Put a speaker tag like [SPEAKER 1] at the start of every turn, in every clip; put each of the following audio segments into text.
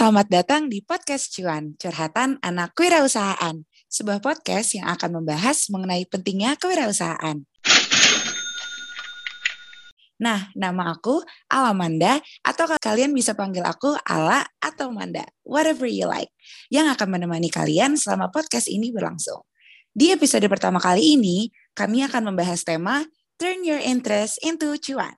[SPEAKER 1] Selamat datang di Podcast Cuan, Curhatan Anak Kewirausahaan, sebuah podcast yang akan membahas mengenai pentingnya kewirausahaan. Nah, nama aku Alamanda, atau kalian bisa panggil aku Ala atau Manda, whatever you like, yang akan menemani kalian selama podcast ini berlangsung. Di episode pertama kali ini, kami akan membahas tema Turn Your Interest into Cuan.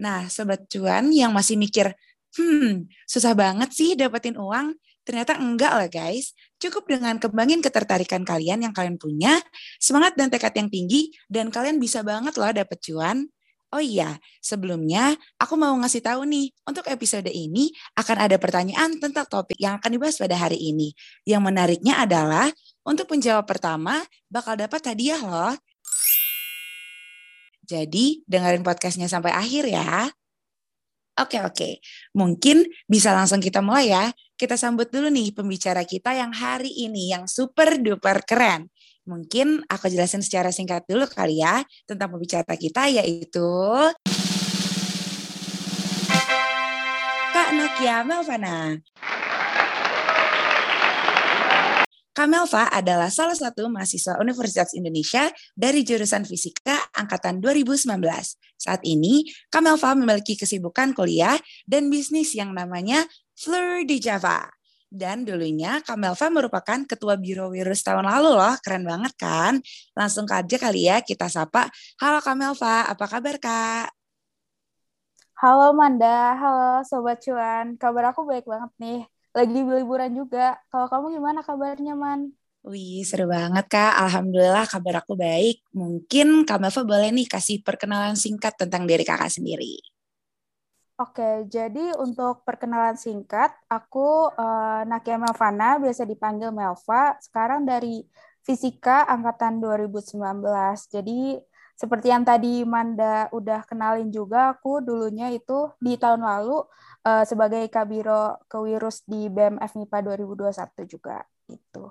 [SPEAKER 1] Nah, Sobat Cuan yang masih mikir, hmm, susah banget sih dapetin uang. Ternyata enggak lah guys. Cukup dengan kembangin ketertarikan kalian yang kalian punya, semangat dan tekad yang tinggi, dan kalian bisa banget loh dapet cuan. Oh iya, sebelumnya aku mau ngasih tahu nih, untuk episode ini akan ada pertanyaan tentang topik yang akan dibahas pada hari ini. Yang menariknya adalah, untuk penjawab pertama, bakal dapat hadiah loh. Jadi, dengerin podcastnya sampai akhir ya. Oke, oke. Mungkin bisa langsung kita mulai ya. Kita sambut dulu nih pembicara kita yang hari ini yang super duper keren. Mungkin aku jelasin secara singkat dulu kali ya tentang pembicara kita yaitu Kak Nakia Melvana. Kamelva adalah salah satu mahasiswa Universitas Indonesia dari jurusan Fisika angkatan 2019. Saat ini, Kamelva memiliki kesibukan kuliah dan bisnis yang namanya Fleur de Java. Dan dulunya Kamelva merupakan ketua Biro Wirus tahun lalu loh, keren banget kan? Langsung aja kali ya kita sapa. Halo Kamelva, apa kabar Kak?
[SPEAKER 2] Halo Manda, halo Sobat Cuan. Kabar aku baik banget nih lagi liburan juga. Kalau kamu gimana kabarnya, Man?
[SPEAKER 1] Wih, seru banget, Kak. Alhamdulillah kabar aku baik. Mungkin Kak Melva boleh nih kasih perkenalan singkat tentang diri kakak sendiri.
[SPEAKER 2] Oke, jadi untuk perkenalan singkat, aku uh, Nakia Melvana, biasa dipanggil Melva. Sekarang dari Fisika Angkatan 2019. Jadi seperti yang tadi Manda udah kenalin juga, aku dulunya itu di tahun lalu uh, sebagai Kabiro Kewirus di BMF MIPA 2021 juga itu.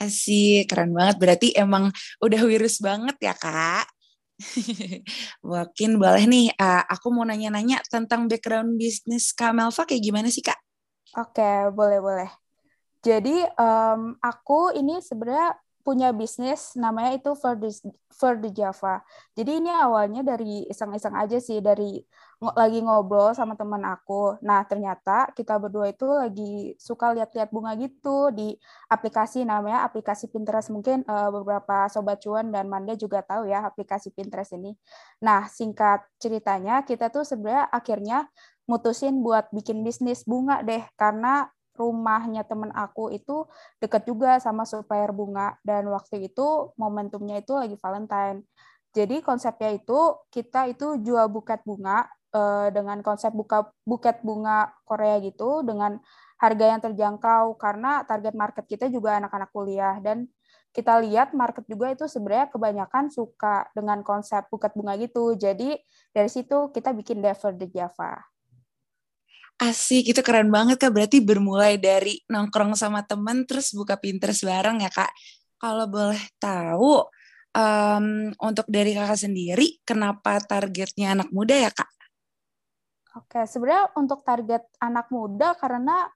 [SPEAKER 1] Asik, keren banget. Berarti emang udah wirus banget ya, Kak? Mungkin boleh nih, uh, aku mau nanya-nanya tentang background bisnis Kak Melva kayak gimana sih, Kak?
[SPEAKER 2] Oke, boleh-boleh. Jadi, um, aku ini sebenarnya punya bisnis namanya itu for the, for the Java. Jadi ini awalnya dari iseng-iseng aja sih dari lagi ngobrol sama teman aku. Nah ternyata kita berdua itu lagi suka lihat-lihat bunga gitu di aplikasi namanya aplikasi Pinterest. Mungkin uh, beberapa sobat cuan dan Manda juga tahu ya aplikasi Pinterest ini. Nah singkat ceritanya kita tuh sebenarnya akhirnya mutusin buat bikin bisnis bunga deh karena rumahnya temen aku itu deket juga sama supplier bunga dan waktu itu momentumnya itu lagi Valentine. Jadi konsepnya itu kita itu jual buket bunga uh, dengan konsep buka buket bunga Korea gitu dengan harga yang terjangkau karena target market kita juga anak-anak kuliah dan kita lihat market juga itu sebenarnya kebanyakan suka dengan konsep buket bunga gitu. Jadi dari situ kita bikin Dever the Java.
[SPEAKER 1] Asik, itu keren banget Kak. Berarti bermulai dari nongkrong sama temen terus buka Pinterest bareng ya Kak. Kalau boleh tahu, um, untuk dari Kakak sendiri, kenapa targetnya anak muda ya Kak?
[SPEAKER 2] Oke, sebenarnya untuk target anak muda karena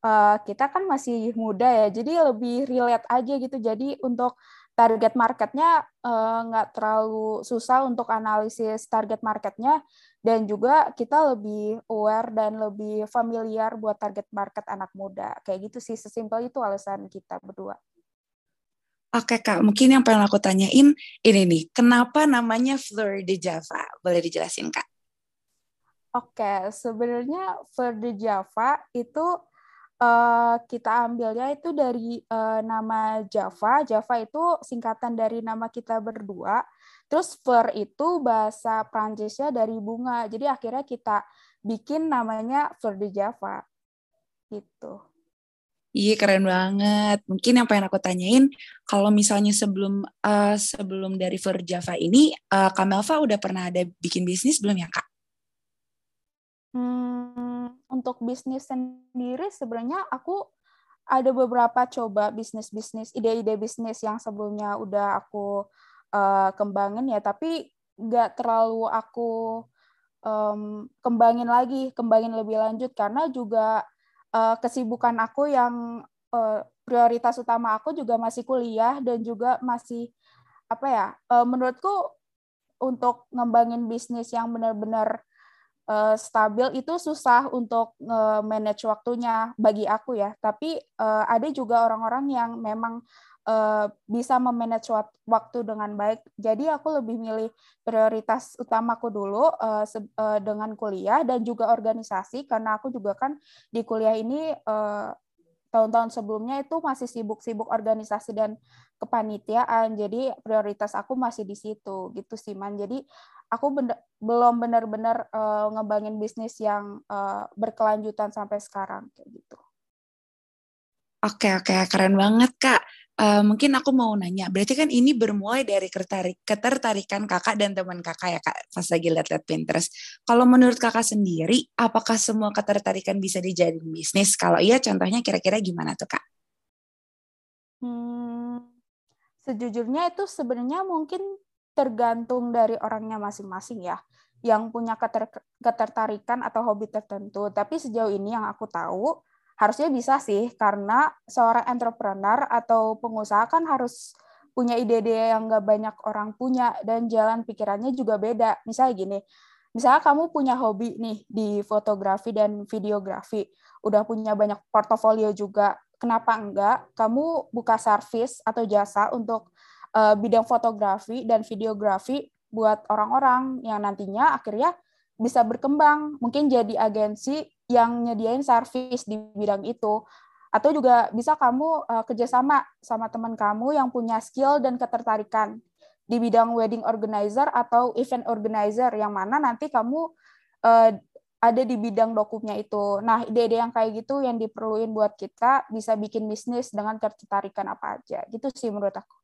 [SPEAKER 2] uh, kita kan masih muda ya, jadi lebih relate aja gitu. Jadi untuk target marketnya eh, nggak terlalu susah untuk analisis target marketnya dan juga kita lebih aware dan lebih familiar buat target market anak muda kayak gitu sih sesimpel itu alasan kita berdua.
[SPEAKER 1] Oke kak, mungkin yang pengen aku tanyain ini nih, kenapa namanya Fleur de Java? Boleh dijelasin kak?
[SPEAKER 2] Oke, sebenarnya Fleur de Java itu uh, kita ambilnya itu dari uh, nama Java. Java itu singkatan dari nama kita berdua. Terus fleur itu bahasa Prancisnya dari bunga. Jadi akhirnya kita bikin namanya fleur de Java. Gitu.
[SPEAKER 1] Iya keren banget. Mungkin yang pengen aku tanyain, kalau misalnya sebelum uh, sebelum dari Fleur Java ini, uh, Kamelva udah pernah ada bikin bisnis belum ya kak?
[SPEAKER 2] Hmm, untuk bisnis sendiri sebenarnya aku ada beberapa coba bisnis-bisnis, ide-ide bisnis yang sebelumnya udah aku uh, kembangin ya, tapi nggak terlalu aku um, kembangin lagi, kembangin lebih lanjut. Karena juga uh, kesibukan aku yang uh, prioritas utama aku juga masih kuliah dan juga masih apa ya uh, menurutku untuk ngembangin bisnis yang benar-benar uh, stabil itu susah untuk uh, manage waktunya bagi aku ya. Tapi uh, ada juga orang-orang yang memang uh, bisa memanage waktu dengan baik. Jadi aku lebih milih prioritas utamaku dulu uh, uh, dengan kuliah dan juga organisasi karena aku juga kan di kuliah ini uh, tahun-tahun sebelumnya itu masih sibuk-sibuk organisasi dan kepanitiaan. Jadi prioritas aku masih di situ gitu sih man. Jadi aku bener, belum benar-benar uh, ngebangin bisnis yang uh, berkelanjutan sampai sekarang kayak gitu.
[SPEAKER 1] Oke oke keren banget kak. Uh, mungkin aku mau nanya, berarti kan ini bermulai dari ketertarik, ketertarikan kakak dan teman kakak ya kak, pas lagi lihat-lihat Pinterest. Kalau menurut kakak sendiri, apakah semua ketertarikan bisa dijadiin bisnis? Kalau iya, contohnya kira-kira gimana tuh kak?
[SPEAKER 2] Hmm, sejujurnya itu sebenarnya mungkin tergantung dari orangnya masing-masing ya, yang punya keter, ketertarikan atau hobi tertentu. Tapi sejauh ini yang aku tahu, harusnya bisa sih karena seorang entrepreneur atau pengusaha kan harus punya ide-ide yang nggak banyak orang punya dan jalan pikirannya juga beda. Misalnya gini, misalnya kamu punya hobi nih di fotografi dan videografi, udah punya banyak portofolio juga, kenapa enggak? Kamu buka service atau jasa untuk uh, bidang fotografi dan videografi buat orang-orang yang nantinya akhirnya bisa berkembang, mungkin jadi agensi yang nyediain servis di bidang itu. Atau juga bisa kamu uh, kerjasama sama teman kamu yang punya skill dan ketertarikan di bidang wedding organizer atau event organizer yang mana nanti kamu uh, ada di bidang dokumnya itu. Nah, ide-ide yang kayak gitu yang diperluin buat kita bisa bikin bisnis dengan ketertarikan apa aja. Gitu sih menurut aku.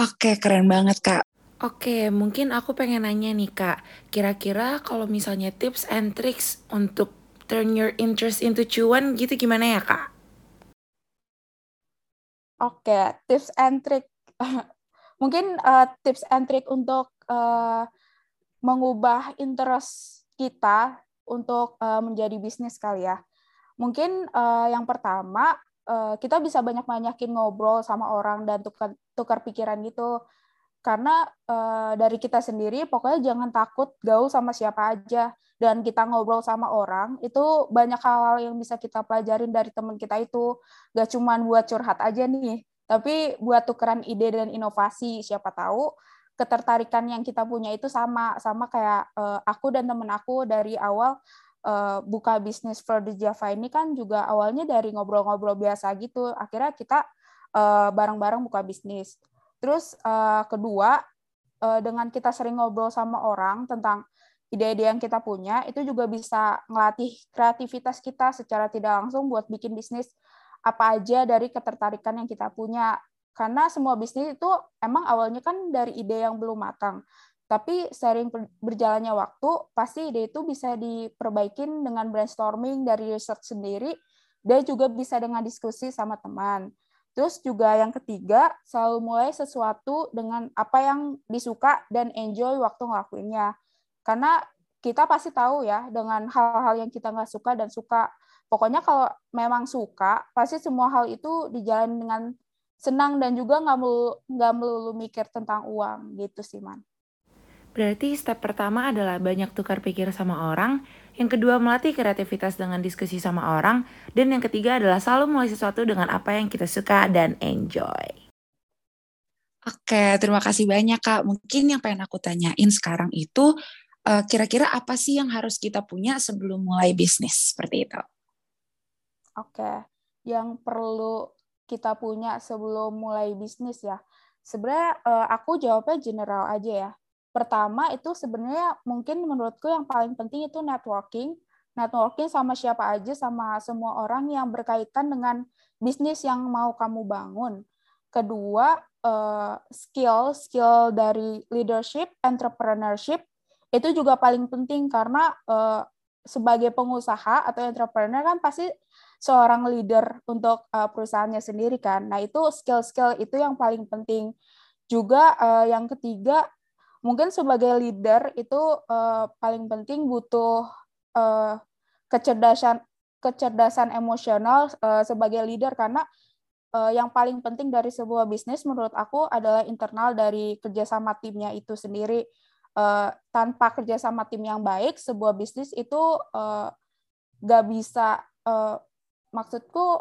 [SPEAKER 1] Oke, keren banget, Kak. Oke, mungkin aku pengen nanya nih Kak, kira-kira kalau misalnya tips and tricks untuk turn your interest into cuan gitu gimana ya Kak?
[SPEAKER 2] Oke, tips and trick. mungkin uh, tips and trick untuk uh, mengubah interest kita untuk uh, menjadi bisnis kali ya. Mungkin uh, yang pertama, uh, kita bisa banyak-banyakin ngobrol sama orang dan tukar, tukar pikiran gitu. Karena uh, dari kita sendiri pokoknya jangan takut gaul sama siapa aja. Dan kita ngobrol sama orang itu banyak hal-hal yang bisa kita pelajarin dari teman kita itu. Gak cuman buat curhat aja nih tapi buat tukeran ide dan inovasi siapa tahu ketertarikan yang kita punya itu sama sama kayak uh, aku dan temen aku dari awal uh, buka bisnis for the Java ini kan juga awalnya dari ngobrol-ngobrol biasa gitu akhirnya kita bareng-bareng uh, buka bisnis Terus uh, kedua, uh, dengan kita sering ngobrol sama orang tentang ide-ide yang kita punya, itu juga bisa ngelatih kreativitas kita secara tidak langsung buat bikin bisnis apa aja dari ketertarikan yang kita punya. Karena semua bisnis itu emang awalnya kan dari ide yang belum matang. Tapi sering berjalannya waktu, pasti ide itu bisa diperbaikin dengan brainstorming dari research sendiri, dan juga bisa dengan diskusi sama teman. Terus juga yang ketiga, selalu mulai sesuatu dengan apa yang disuka dan enjoy waktu ngelakuinnya. Karena kita pasti tahu ya dengan hal-hal yang kita nggak suka dan suka. Pokoknya kalau memang suka, pasti semua hal itu dijalani dengan senang dan juga nggak melulu, nggak melulu mikir tentang uang gitu sih, Man.
[SPEAKER 1] Berarti step pertama adalah banyak tukar pikir sama orang, yang kedua, melatih kreativitas dengan diskusi sama orang. Dan yang ketiga adalah selalu mulai sesuatu dengan apa yang kita suka dan enjoy. Oke, terima kasih banyak Kak. Mungkin yang pengen aku tanyain sekarang itu, eh, kira-kira apa sih yang harus kita punya sebelum mulai bisnis? Seperti itu.
[SPEAKER 2] Oke, yang perlu kita punya sebelum mulai bisnis ya. Sebenarnya eh, aku jawabnya general aja ya Pertama itu sebenarnya mungkin menurutku yang paling penting itu networking. Networking sama siapa aja, sama semua orang yang berkaitan dengan bisnis yang mau kamu bangun. Kedua, eh, skill skill dari leadership, entrepreneurship itu juga paling penting karena eh, sebagai pengusaha atau entrepreneur kan pasti seorang leader untuk eh, perusahaannya sendiri kan. Nah itu skill-skill itu yang paling penting. Juga yang ketiga mungkin sebagai leader itu uh, paling penting butuh uh, kecerdasan kecerdasan emosional uh, sebagai leader karena uh, yang paling penting dari sebuah bisnis menurut aku adalah internal dari kerjasama timnya itu sendiri. Uh, tanpa kerjasama tim yang baik, sebuah bisnis itu uh, gak bisa, uh, maksudku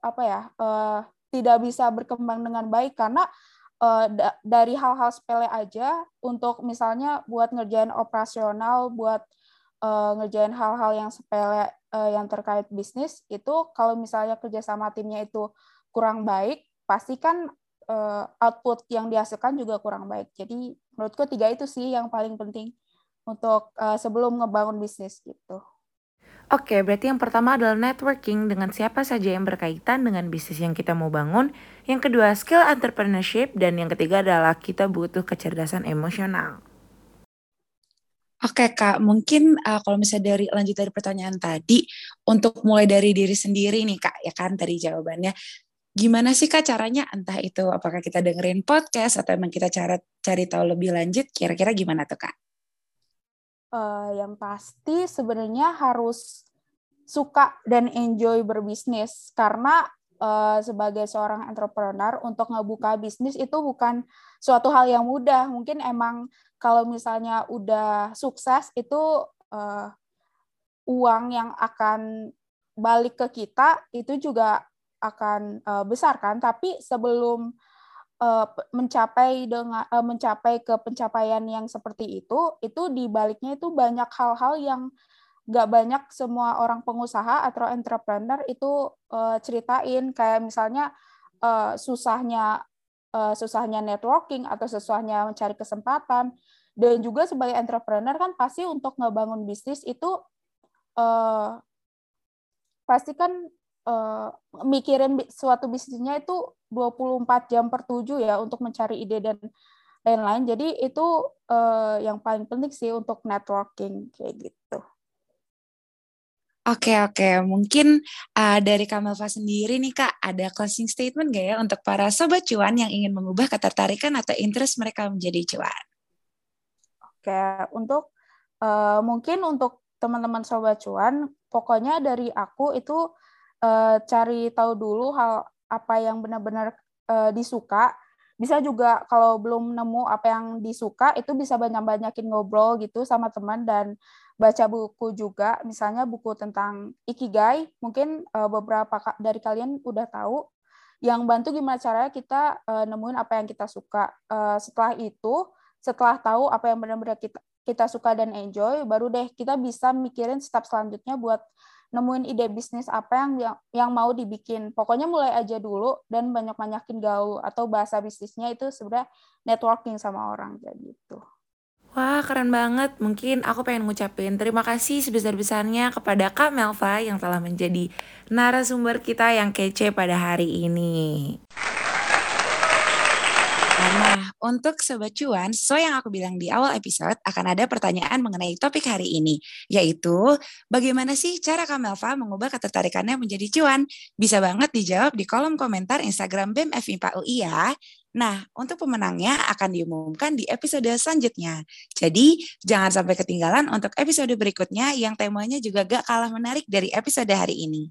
[SPEAKER 2] apa ya, uh, tidak bisa berkembang dengan baik karena uh, da dari hal-hal sepele aja untuk misalnya buat ngerjain operasional, buat uh, ngerjain hal-hal yang sepele uh, yang terkait bisnis itu kalau misalnya kerjasama timnya itu kurang baik, pasti kan uh, output yang dihasilkan juga kurang baik. Jadi menurutku tiga itu sih yang paling penting untuk uh, sebelum ngebangun bisnis gitu.
[SPEAKER 1] Oke, berarti yang pertama adalah networking dengan siapa saja yang berkaitan dengan bisnis yang kita mau bangun. Yang kedua, skill entrepreneurship. Dan yang ketiga adalah kita butuh kecerdasan emosional. Oke Kak, mungkin uh, kalau misalnya dari lanjut dari pertanyaan tadi, untuk mulai dari diri sendiri nih Kak, ya kan tadi jawabannya, gimana sih Kak caranya? Entah itu apakah kita dengerin podcast atau emang kita cara cari tahu lebih lanjut, kira-kira gimana tuh Kak?
[SPEAKER 2] Uh, yang pasti sebenarnya harus suka dan enjoy berbisnis karena uh, sebagai seorang entrepreneur untuk ngebuka bisnis itu bukan suatu hal yang mudah. Mungkin emang kalau misalnya udah sukses itu uh, uang yang akan balik ke kita itu juga akan uh, besar kan tapi sebelum uh, mencapai dengan uh, mencapai ke pencapaian yang seperti itu itu di baliknya itu banyak hal-hal yang gak banyak semua orang pengusaha atau entrepreneur itu uh, ceritain. Kayak misalnya uh, susahnya uh, susahnya networking atau susahnya mencari kesempatan. Dan juga sebagai entrepreneur kan pasti untuk ngebangun bisnis itu uh, pasti kan uh, mikirin suatu bisnisnya itu 24 jam per 7 ya untuk mencari ide dan lain-lain. Jadi itu uh, yang paling penting sih untuk networking kayak gitu.
[SPEAKER 1] Oke oke, mungkin uh, dari Kamelva sendiri nih Kak, ada closing statement gak ya untuk para sobat cuan yang ingin mengubah ketertarikan atau interest mereka menjadi cuan?
[SPEAKER 2] Kayak untuk uh, mungkin untuk teman-teman sobat cuan, pokoknya dari aku itu uh, cari tahu dulu hal apa yang benar-benar uh, disuka. Bisa juga kalau belum nemu apa yang disuka itu bisa banyak-banyakin ngobrol gitu sama teman dan baca buku juga, misalnya buku tentang ikigai, mungkin uh, beberapa dari kalian udah tahu yang bantu gimana caranya kita uh, nemuin apa yang kita suka. Uh, setelah itu setelah tahu apa yang benar-benar kita kita suka dan enjoy, baru deh kita bisa mikirin step selanjutnya buat nemuin ide bisnis apa yang yang, yang mau dibikin. Pokoknya mulai aja dulu dan banyak-banyakin gaul atau bahasa bisnisnya itu sebenarnya networking sama orang kayak gitu.
[SPEAKER 1] Wah keren banget, mungkin aku pengen ngucapin terima kasih sebesar-besarnya kepada Kak Melva yang telah menjadi narasumber kita yang kece pada hari ini. Nah, untuk Sobat Cuan, sesuai yang aku bilang di awal episode, akan ada pertanyaan mengenai topik hari ini, yaitu bagaimana sih cara Kamelva mengubah ketertarikannya menjadi cuan? Bisa banget dijawab di kolom komentar Instagram BEM FIPA UI ya. Nah, untuk pemenangnya akan diumumkan di episode selanjutnya. Jadi, jangan sampai ketinggalan untuk episode berikutnya yang temanya juga gak kalah menarik dari episode hari ini.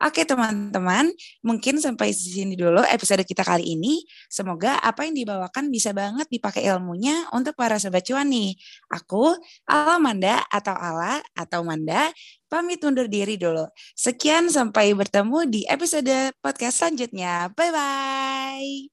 [SPEAKER 1] Oke teman-teman, mungkin sampai di sini dulu episode kita kali ini. Semoga apa yang dibawakan bisa banget dipakai ilmunya untuk para sobat cuan nih. Aku, Alamanda atau Ala atau Manda, pamit undur diri dulu. Sekian sampai bertemu di episode podcast selanjutnya. Bye-bye.